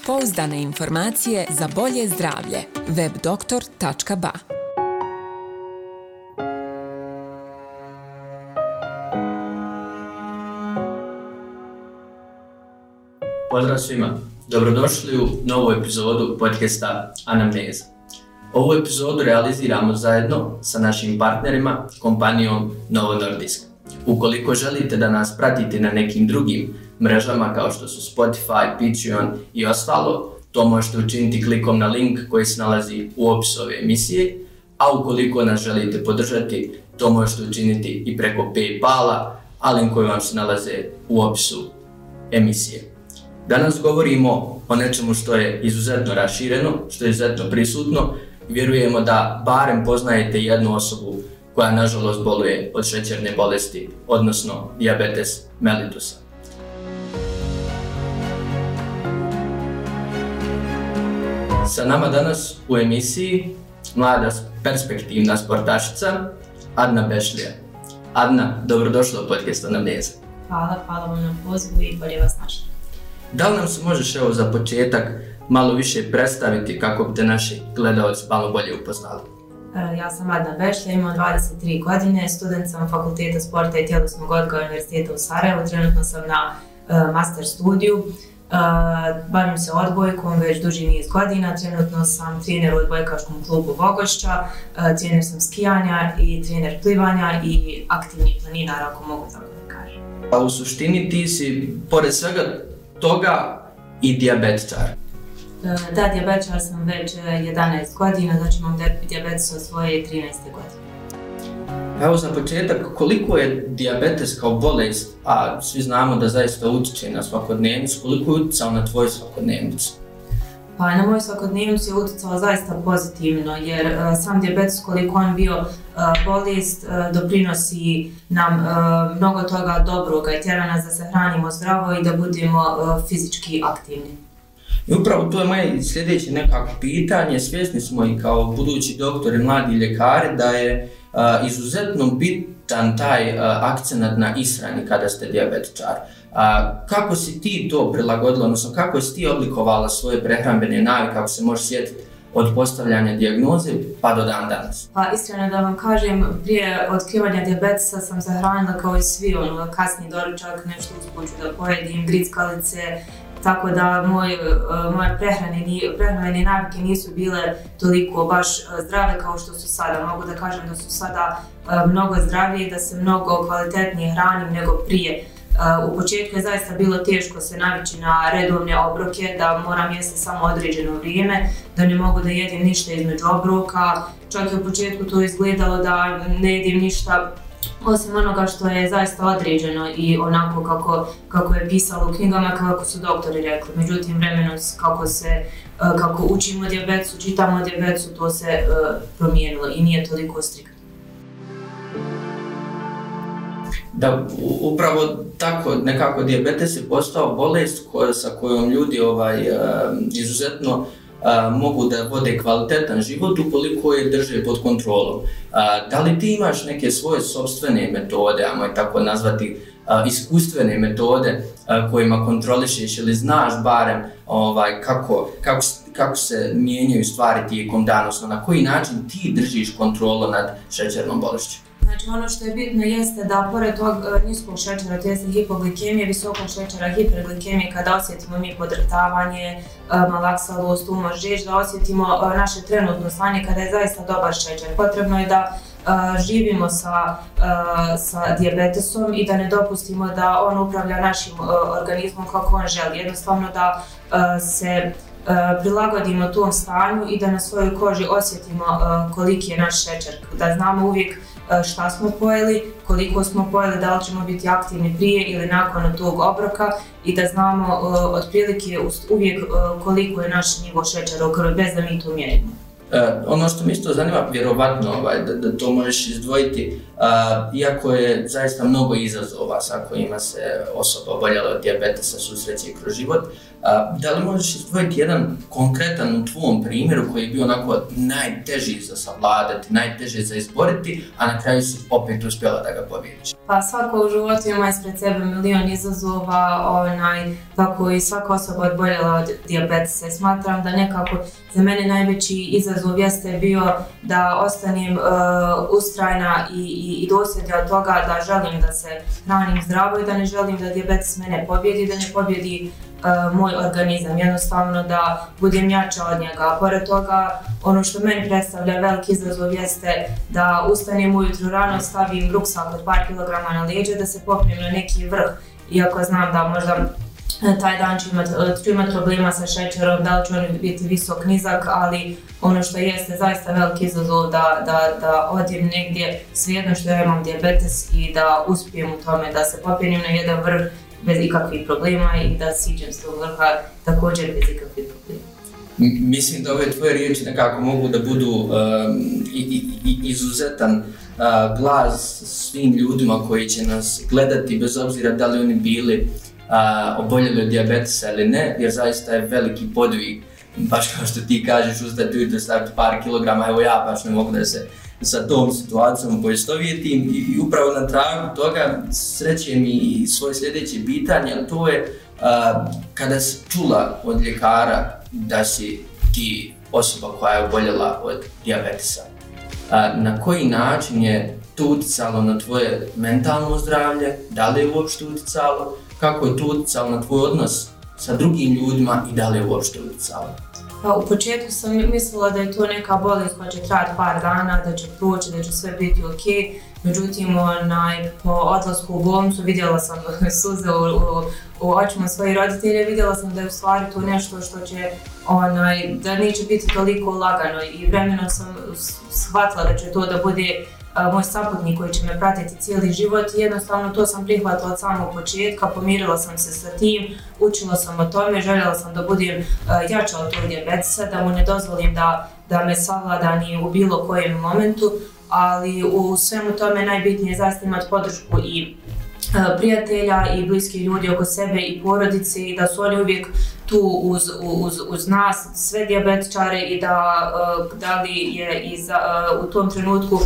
Pouzdane informacije za bolje zdravlje. webdoktor.ba Pozdrav svima, dobrodošli u novu epizodu podcasta Anamneza. Ovu epizodu realiziramo zajedno sa našim partnerima, kompanijom Novo Nordisk. Ukoliko želite da nas pratite na nekim drugim mrežama kao što su Spotify, Patreon i ostalo, to možete učiniti klikom na link koji se nalazi u opisu ove emisije, a ukoliko nas želite podržati, to možete učiniti i preko Paypala, a link koji vam se nalaze u opisu emisije. Danas govorimo o nečemu što je izuzetno rašireno, što je izuzetno prisutno. Vjerujemo da barem poznajete jednu osobu koja nažalost boluje od šećerne bolesti, odnosno diabetes mellitusa. Sa nama danas u emisiji mlada perspektivna sportašica Adna Bešlija. Adna, dobrodošla u podcast Anamneza. Hvala, hvala vam na pozivu i bolje vas našli. Da li nam se možeš evo za početak malo više predstaviti kako bi te naši gledalci malo bolje upoznali? E, Ja sam Adna Bešlja, imam 23 godine, student sam Fakulteta sporta i tjelesnog odgoja Univerziteta u Sarajevu, trenutno sam na e, master studiju. E, Bavim se odbojkom već duži niz godina, trenutno sam trener u odbojkaškom klubu Vogošća, e, trener sam skijanja i trener plivanja i aktivni planinar, ako mogu tako da kažem. A u suštini ti si, pored svega toga, i diabetičar. E, Da, diabetičar sam već e, 11 godina, znači imam diabetes od svoje 13. godine. Evo za početak, koliko je diabetes kao bolest, a svi znamo da zaista utiče na svakodnevnicu, koliko je uticao na tvoju svakodnevnicu? Pa na moju svakodnevnicu je utjecalo zaista pozitivno, jer e, sam diabetes koliko on bio e, bolest, e, doprinosi nam mnogo toga dobroga i tjera nas da se hranimo zdravo i da budemo fizički aktivni. I upravo to je moje sljedeće nekako pitanje. Svjesni smo i kao budući doktori, mladi ljekari, da je Uh, izuzetno bitan taj uh, akcenat na ishrani kada ste diabetičar. A, eh, kako si ti to prilagodila, odnosno kako si ti oblikovala svoje prehrambene navike, kako se može sjetiti od postavljanja dijagnoze pa do dan danas? Pa iskreno da vam kažem, prije otkrivanja diabetesa sam zahranila kao i svi, ono, kasni doručak, nešto uspoću da pojedim, grickalice, tako da moj, e, moje prehrane, prehrane navike nisu bile toliko baš e, zdrave kao što su sada. Mogu da kažem da su sada e, mnogo zdravije, da se mnogo kvalitetnije hranim nego prije. U početku je zaista bilo teško se navići na redovne obroke, da moram jesti samo određeno vrijeme, da ne mogu da jedem ništa između obroka. Čak i u početku to izgledalo da ne jedem ništa osim onoga što je zaista određeno i onako kako, kako je pisalo u knjigama, kako su doktori rekli. Međutim, vremenom kako se e, kako učimo djebecu, čitamo djebecu, to se uh, promijenilo i nije toliko striktno. Da, upravo tako nekako dijabetes je postao bolest koja, sa kojom ljudi ovaj, e, izuzetno a, mogu da vode kvalitetan život ukoliko je drže pod kontrolom. A, da li ti imaš neke svoje sobstvene metode, ajmo je tako nazvati, a, iskustvene metode a, kojima kontrolišeš ili znaš barem ovaj, kako, kako, kako se mijenjaju stvari tijekom dana, odnosno na koji način ti držiš kontrolu nad šećernom bolešću? Znači ono što je bitno jeste da pored tog e, niskog šećera, to jeste hipoglikemije, visokog šećera, hiperglikemije, kada osjetimo mi podrtavanje, e, malaksalost, umor, žiž, da osjetimo e, naše trenutno stanje kada je zaista dobar šećer. Potrebno je da živimo sa, sa dijabetesom i da ne dopustimo da on upravlja našim organizmom kako on želi. Jednostavno da se prilagodimo tom stanju i da na svojoj koži osjetimo koliki je naš šećer. Da znamo uvijek E, šta smo pojeli, koliko smo pojeli, da li ćemo biti aktivni prije ili nakon tog obroka i da znamo e, otprilike uvijek e, koliko je naš nivo šećera u krvi, bez da mi to mjerimo. E, ono što mi isto zanima, vjerovatno ovaj, da, da to možeš izdvojiti, a, iako je zaista mnogo izazova sa kojima se osoba oboljela od dijabetesa susreće kroz život, a, da li možeš izdvojiti jedan konkretan u tvom primjeru koji je bio onako najteži za savladati, najteže za izboriti, a na kraju si opet uspjela da ga pobjediš? Pa svako u životu ima ispred sebe milion izazova, onaj, kako i svaka osoba odboljela od diabetesa. Smatram da nekako za mene najveći izazov jeste bio da ostanem uh, ustrajna i, i, i dosljedja od toga da želim da se hranim zdravo i da ne želim da diabetes mene pobjedi, da ne pobjedi uh, moj organizam, jednostavno da budem jača od njega. A pored toga, ono što meni predstavlja veliki izazov jeste da ustanem ujutru rano, stavim ruksak od par kilograma na leđe, da se popnem na neki vrh, iako znam da možda taj dan ću imati e, ću imat problema sa šećerom, da li će on biti visok, nizak, ali ono što jeste zaista veliki izazov da, da, da odim negdje svijedno što ja imam diabetes i da uspijem u tome da se popinim na jedan vrh bez ikakvih problema i da siđem s tog vrha također bez ikakvih problema. Mislim da ove tvoje riječi nekako mogu da budu um, i, i, i izuzetan uh, glas svim ljudima koji će nas gledati bez obzira da li oni bili a, oboljeli od diabetesa ili ne, jer zaista je veliki podvig, baš kao što ti kažeš, ustati ujutro staviti par kilograma, evo ja baš ne mogu da se sa tom situacijom poistovjetim. I, i upravo na tragu toga srećem i svoje sljedeće pitanje, a to je a, kada si čula od ljekara da si ti osoba koja je oboljela od diabetesa, a, na koji način je to uticalo na tvoje mentalno zdravlje, da li je uopšte uticalo, kako je to utjecalo na tvoj odnos sa drugim ljudima i da li je uopšte utjecalo? Pa u početku sam mislila da je to neka bolest koja će trajati par dana, da će proći, da će sve biti ok. Međutim, onaj, po odlasku u bolnicu vidjela sam suze u, u, u očima svojih roditelja, vidjela sam da je u stvari to nešto što će, onaj, da neće biti toliko lagano i vremenom sam shvatila da će to da bude moj saputnik koji će me pratiti cijeli život i jednostavno to sam prihvatila od samog početka, pomirila sam se sa tim, učila sam o tome, željela sam da budem jača od tog diabetesa, da mu ne dozvolim da, da me savlada ni u bilo kojem momentu, ali u svemu tome najbitnije je zaista imati podršku i prijatelja i bliski ljudi oko sebe i porodice i da su oni uvijek tu uz, uz, uz nas, sve diabetičare i da, da li je i za, u tom trenutku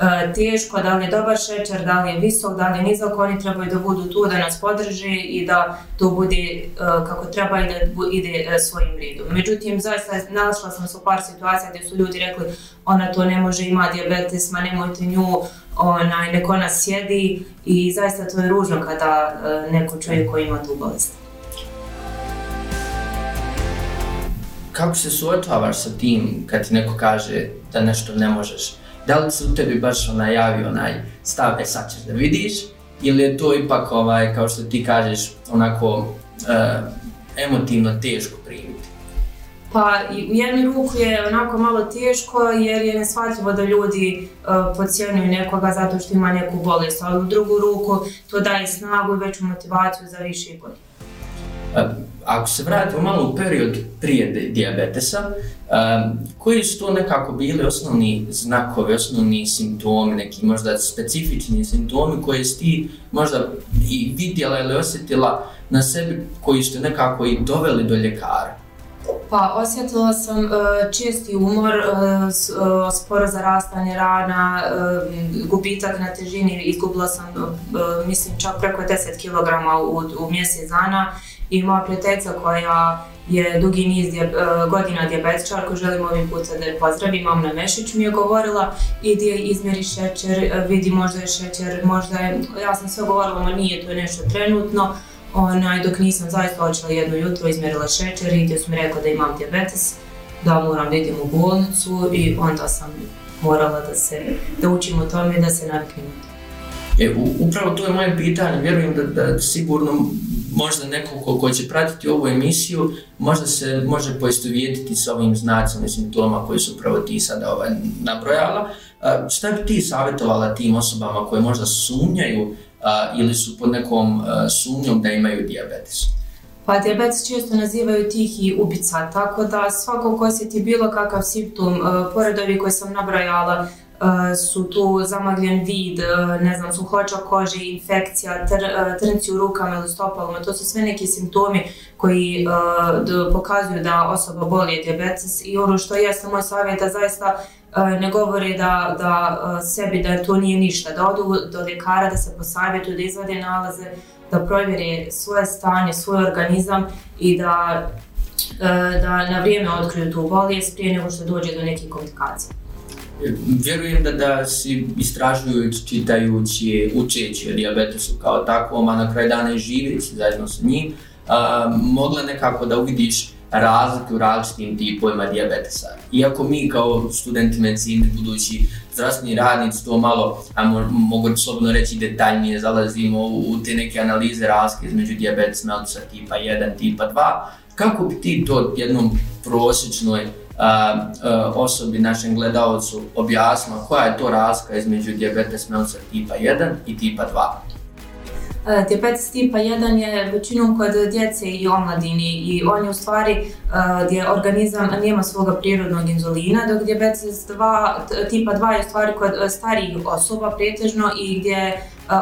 E, teško, da li je dobar šećer, da li je visok, da li je nizak, oni trebaju da budu tu da nas podrže i da to bude e, kako treba i da ide e, svojim redom. Međutim, zaista nalašla sam se u par situacija gdje su ljudi rekli ona to ne može, ima diabetes, ma nemojte nju, onaj, neko nas sjedi i zaista to je ružno kada neko čovjek koji ima tu bolest. Kako se suočavaš sa tim kad ti neko kaže da nešto ne možeš? Da li se u tebi baš onaj javi onaj stav, e sad ćeš da vidiš, ili je to ipak ovaj, kao što ti kažeš, onako uh, emotivno teško primiti? Pa u jednu ruku je onako malo teško jer je nesvatljivo da ljudi uh, pocijenuju nekoga zato što ima neku bolest, ali u drugu ruku to daje snagu i veću motivaciju za više godine. Ako se vratimo malo u period prije diabetesa, um, koji su to nekako bili osnovni znakovi, osnovni simptomi, neki možda specifični simptomi koje si ti možda i vidjela ili osjetila na sebi koji ste nekako i doveli do ljekara? Pa osjetila sam uh, česti umor, uh, sporo zarastanje rana, uh, gubitak na težini, izgubila sam uh, mislim čak preko 10 kg u, u mjesec dana i moja prijateljica koja je dugi niz dje, e, godina dijabetičar koju želim ovim puta da je pozdravim, Amna Mešić mi je govorila, idi izmjeri šećer, e, vidi možda je šećer, možda je, ja sam sve govorila, ma nije to nešto trenutno, onaj, dok nisam zaista očela jedno jutro, izmjerila šećer i gdje su mi rekla da imam dijabetes, da moram da idem u bolnicu i onda sam morala da se, da učim o tome i da se naviknem. E, upravo to je moje pitanje, vjerujem da, da sigurno možda neko ko, ko će pratiti ovu emisiju, možda se može poistovjetiti sa ovim znacima i simptoma koji su upravo ti sada ovaj, nabrojala. A, šta bi ti savjetovala tim osobama koje možda sumnjaju a, ili su pod nekom a, sumnjom da imaju diabetes? Pa diabetes često nazivaju tihi ubica, tako da svako ko osjeti bilo kakav simptom, uh, pored ovih koje sam nabrajala, e, su tu zamagljen vid, e, ne znam, suhoća kože, infekcija, tr, trnci u rukama ili stopalima, to su sve neki simptomi koji uh, pokazuju da osoba boli diabetes i ono što jeste moj savjet da zaista uh, ne govori da, da uh, sebi da to nije ništa, da odu do ljekara, da se posavjetuju, da izvade nalaze, da provjere svoje stanje, svoj organizam i da, e, da na vrijeme otkriju tu bolest prije nego što dođe do nekih komplikacija. Vjerujem da, da si istražujući, čitajući, učeći o diabetesu kao takvom, a na kraju dana i živeći zajedno sa njim, a, mogla nekako da uvidiš razlike u različitim tipovima diabetesa. Iako mi kao studenti medicine, budući zdravstveni radnici, to malo, a mogu slobodno reći detaljnije, zalazimo u, u te neke analize razlike između diabetes mellitusa tipa 1, tipa 2, kako bi ti to jednom prosječnoj osobi, našem gledalcu, objasnila koja je to razlika između diabetes mellitusa tipa 1 i tipa 2? E, diabetes tipa 1 je većinom kod djece i omladini i on je u stvari e, gdje organizam nema svoga prirodnog inzulina, dok diabetes 2, tipa 2 je u stvari kod e, starijih osoba pretežno i gdje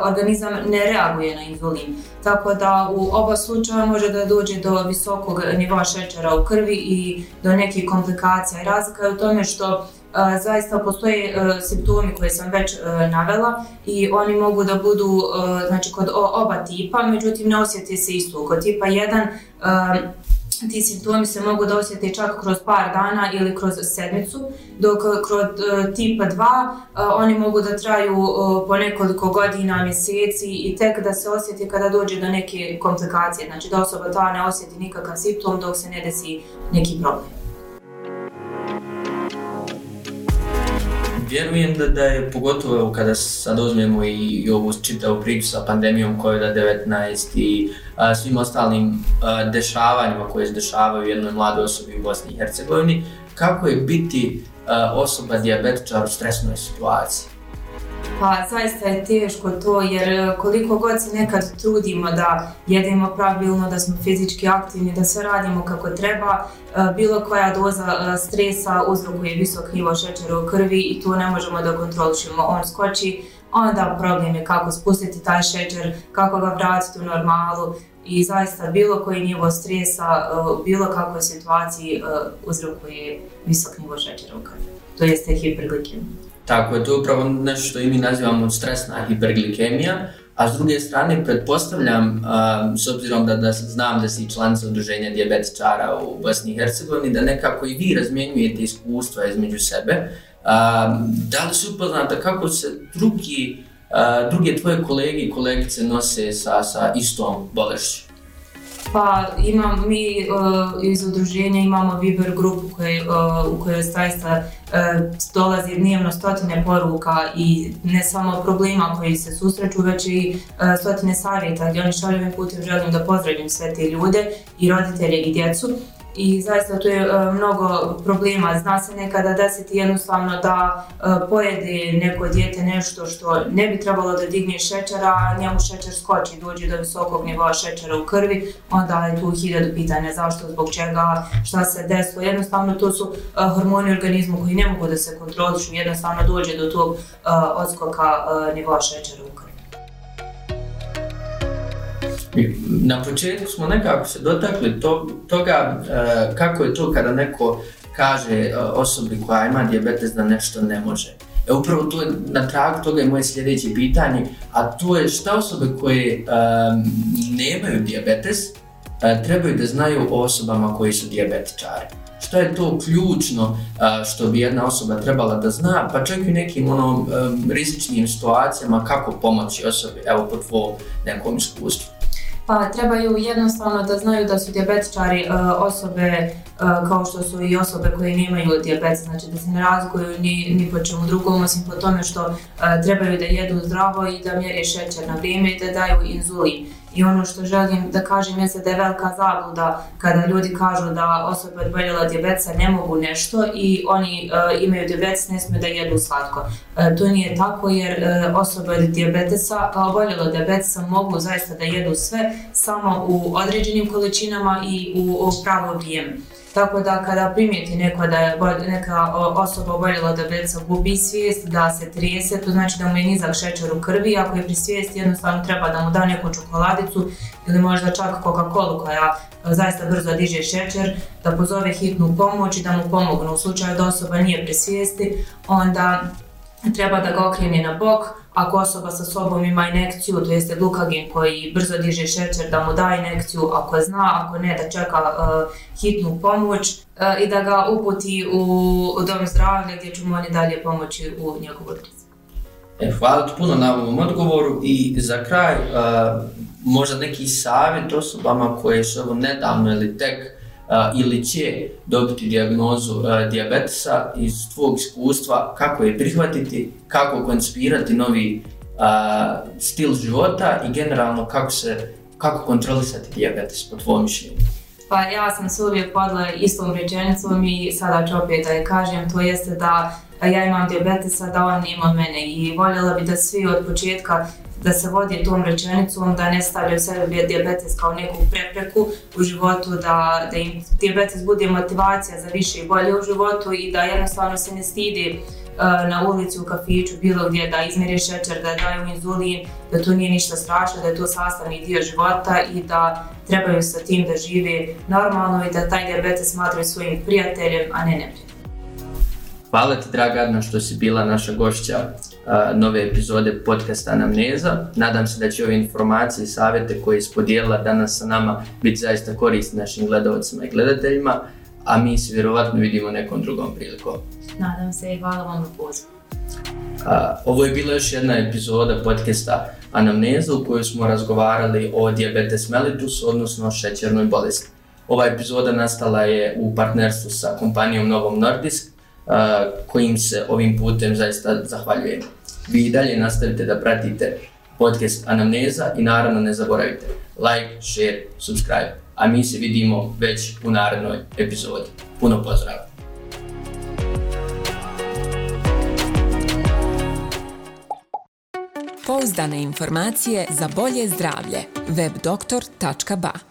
organizam ne reaguje na inzulin. Tako da u oba slučaja može da dođe do visokog nivoa šećera u krvi i do nekih komplikacija. Razlika je u tome što zaista postoje e, simptomi koje sam već e, navela i oni mogu da budu e, znači kod oba tipa, međutim ne osjeti se isto. Kod tipa 1 ti simptomi se mogu da osjeti čak kroz par dana ili kroz sedmicu, dok kroz tipa 2 oni mogu da traju uh, po nekoliko godina, mjeseci i tek da se osjeti kada dođe do neke komplikacije. Znači da osoba ta ne osjeti nikakav simptom dok se ne desi neki problem. Vjerujem da, da je pogotovo kada sad uzmemo i, i ovu čitavu priču sa pandemijom COVID-19 i a, svim ostalim a, dešavanjima koje se dešavaju u jednoj mladoj osobi u Bosni i Hercegovini, kako je biti a, osoba diabetičar u stresnoj situaciji? Pa zaista je teško to jer e, koliko god se nekad trudimo da jedemo pravilno, da smo fizički aktivni, da sve radimo kako treba, e, bilo koja doza e, stresa uzrokuje visok nivo šećera u krvi i to ne možemo da kontrolišemo. On skoči, onda problem je kako spustiti taj šećer, kako ga vratiti u normalu i zaista bilo koji nivo stresa, bilo kakvoj situaciji uzrokuje visok nivo šećera u krvi. To jeste hiperglikemija. Tako je, to je upravo nešto što i mi nazivamo stresna hiperglikemija, a s druge strane, pretpostavljam, a, s obzirom da, da znam da si članica udruženja diabetičara u Bosni i Hercegovini, da nekako i vi razmjenjujete iskustva između sebe, a, da li se upoznate kako se drugi, a, druge tvoje kolege i kolegice nose sa, sa istom bolešću? Pa imam, mi uh, iz udruženja imamo Viber grupu koje, uh, u kojoj zaista uh, dolazi dnevno stotine poruka i ne samo problema koji se susreću, već i uh, stotine savjeta gdje oni šalju putem želim da pozdravim sve te ljude i roditelje i djecu i zaista tu je uh, mnogo problema. Zna se nekada desiti jednostavno da uh, pojede neko dijete nešto što ne bi trebalo da digne šećera, a njemu šećer skoči dođe do visokog nivoa šećera u krvi, onda je tu hiljadu pitanja zašto, zbog čega, šta se desilo. Jednostavno to su uh, hormoni organizmu koji ne mogu da se kontrolišu, jednostavno dođe do tog odskoka nivoa šećera u krvi. Na početku smo nekako se dotakli to, toga e, kako je to kada neko kaže e, osobi koja ima diabetes da nešto ne može. E upravo to je na tragu toga je moje sljedeće pitanje, a to je šta osobe koje e, nemaju diabetes e, trebaju da znaju o osobama koji su diabetičari. Šta je to ključno uh, što bi jedna osoba trebala da zna, pa čak i nekim ono, um, rizičnim situacijama kako pomoći osobi, evo po tvojom nekom iskustvu. Pa trebaju jednostavno da znaju da su diabetičari e, osobe Eh, kao što su i osobe koje nemaju diabetes, znači da se ne razlikuju ni, ni po čemu drugom, osim po tome što eh, trebaju da jedu zdravo i da mjeri šećer na vrijeme i da daju inzulin. I ono što želim da kažem jeste da je velika zabluda kada ljudi kažu da osobe odboljela djebeca ne mogu nešto i oni e, imaju djebec, ne smiju da jedu slatko. E, to nije tako jer e, osobe od diabetesa, kao pa oboljela djebeca mogu zaista da jedu sve samo u određenim količinama i u, u pravo vrijeme. Tako da kada primijeti neko da je neka osoba oboljela da beca gubi svijest, da se trijese, to znači da mu je nizak šećer u krvi, ako je pri svijesti jednostavno treba da mu da neku čokoladicu ili možda čak Coca-Cola koja e, zaista brzo diže šećer, da pozove hitnu pomoć i da mu pomognu. U slučaju da osoba nije pri svijesti, onda treba da ga okrene na bok, ako osoba sa sobom ima inekciju, to jeste glukagen koji brzo diže šećer, da mu da inekciju, ako zna, ako ne, da čeka uh, hitnu pomoć uh, i da ga uputi u, u dom zdravlja gdje ćemo oni dalje pomoći u njegovu odlici. E, hvala ti puno na ovom odgovoru i za kraj uh, možda neki savjet osobama koje su ovo nedavno ili tek ili će dobiti diagnozu uh, diabetesa iz tvog iskustva, kako je prihvatiti, kako koncipirati novi a, stil života i generalno kako se kako kontrolisati diabetes po tvojom mišljenju? Pa ja sam se uvijek podla istom rečenicom i sada ću opet da je kažem, to jeste da ja imam diabetesa, da on ima mene i voljela bi da svi od početka da se vodi tom rečenicom, da ne stavljaju sebe diabetes kao neku prepreku u životu, da, da im diabetes bude motivacija za više i bolje u životu i da jednostavno se ne stidi e, na ulici, u kafiću, bilo gdje da izmjeri šećer, da daju inzulin, da to nije ništa strašno, da je to sastavni dio života i da trebaju sa tim da žive normalno i da taj diabetes smatraju svojim prijateljem, a ne neprijateljem. Hvala ti, draga Adna, što si bila naša gošća nove epizode podcasta Anamneza. Nadam se da će ove informacije i savjete koje je spodijela danas sa nama biti zaista korisni našim gledalcima i gledateljima, a mi se vjerovatno vidimo nekom drugom prilikom. Nadam se i hvala vam na pozivu. Ovo je bila još jedna epizoda podcasta Anamneza u kojoj smo razgovarali o diabetes mellitus, odnosno šećernoj bolesti. Ova epizoda nastala je u partnerstvu sa kompanijom Novom Nordisk, kojim se ovim putem zaista zahvaljujem. Vi i dalje nastavite da pratite podcast Anamneza i naravno ne zaboravite like, share, subscribe. A mi se vidimo već u narednoj epizodi. Puno pozdrava! Pouzdane informacije za bolje zdravlje. webdoktor.ba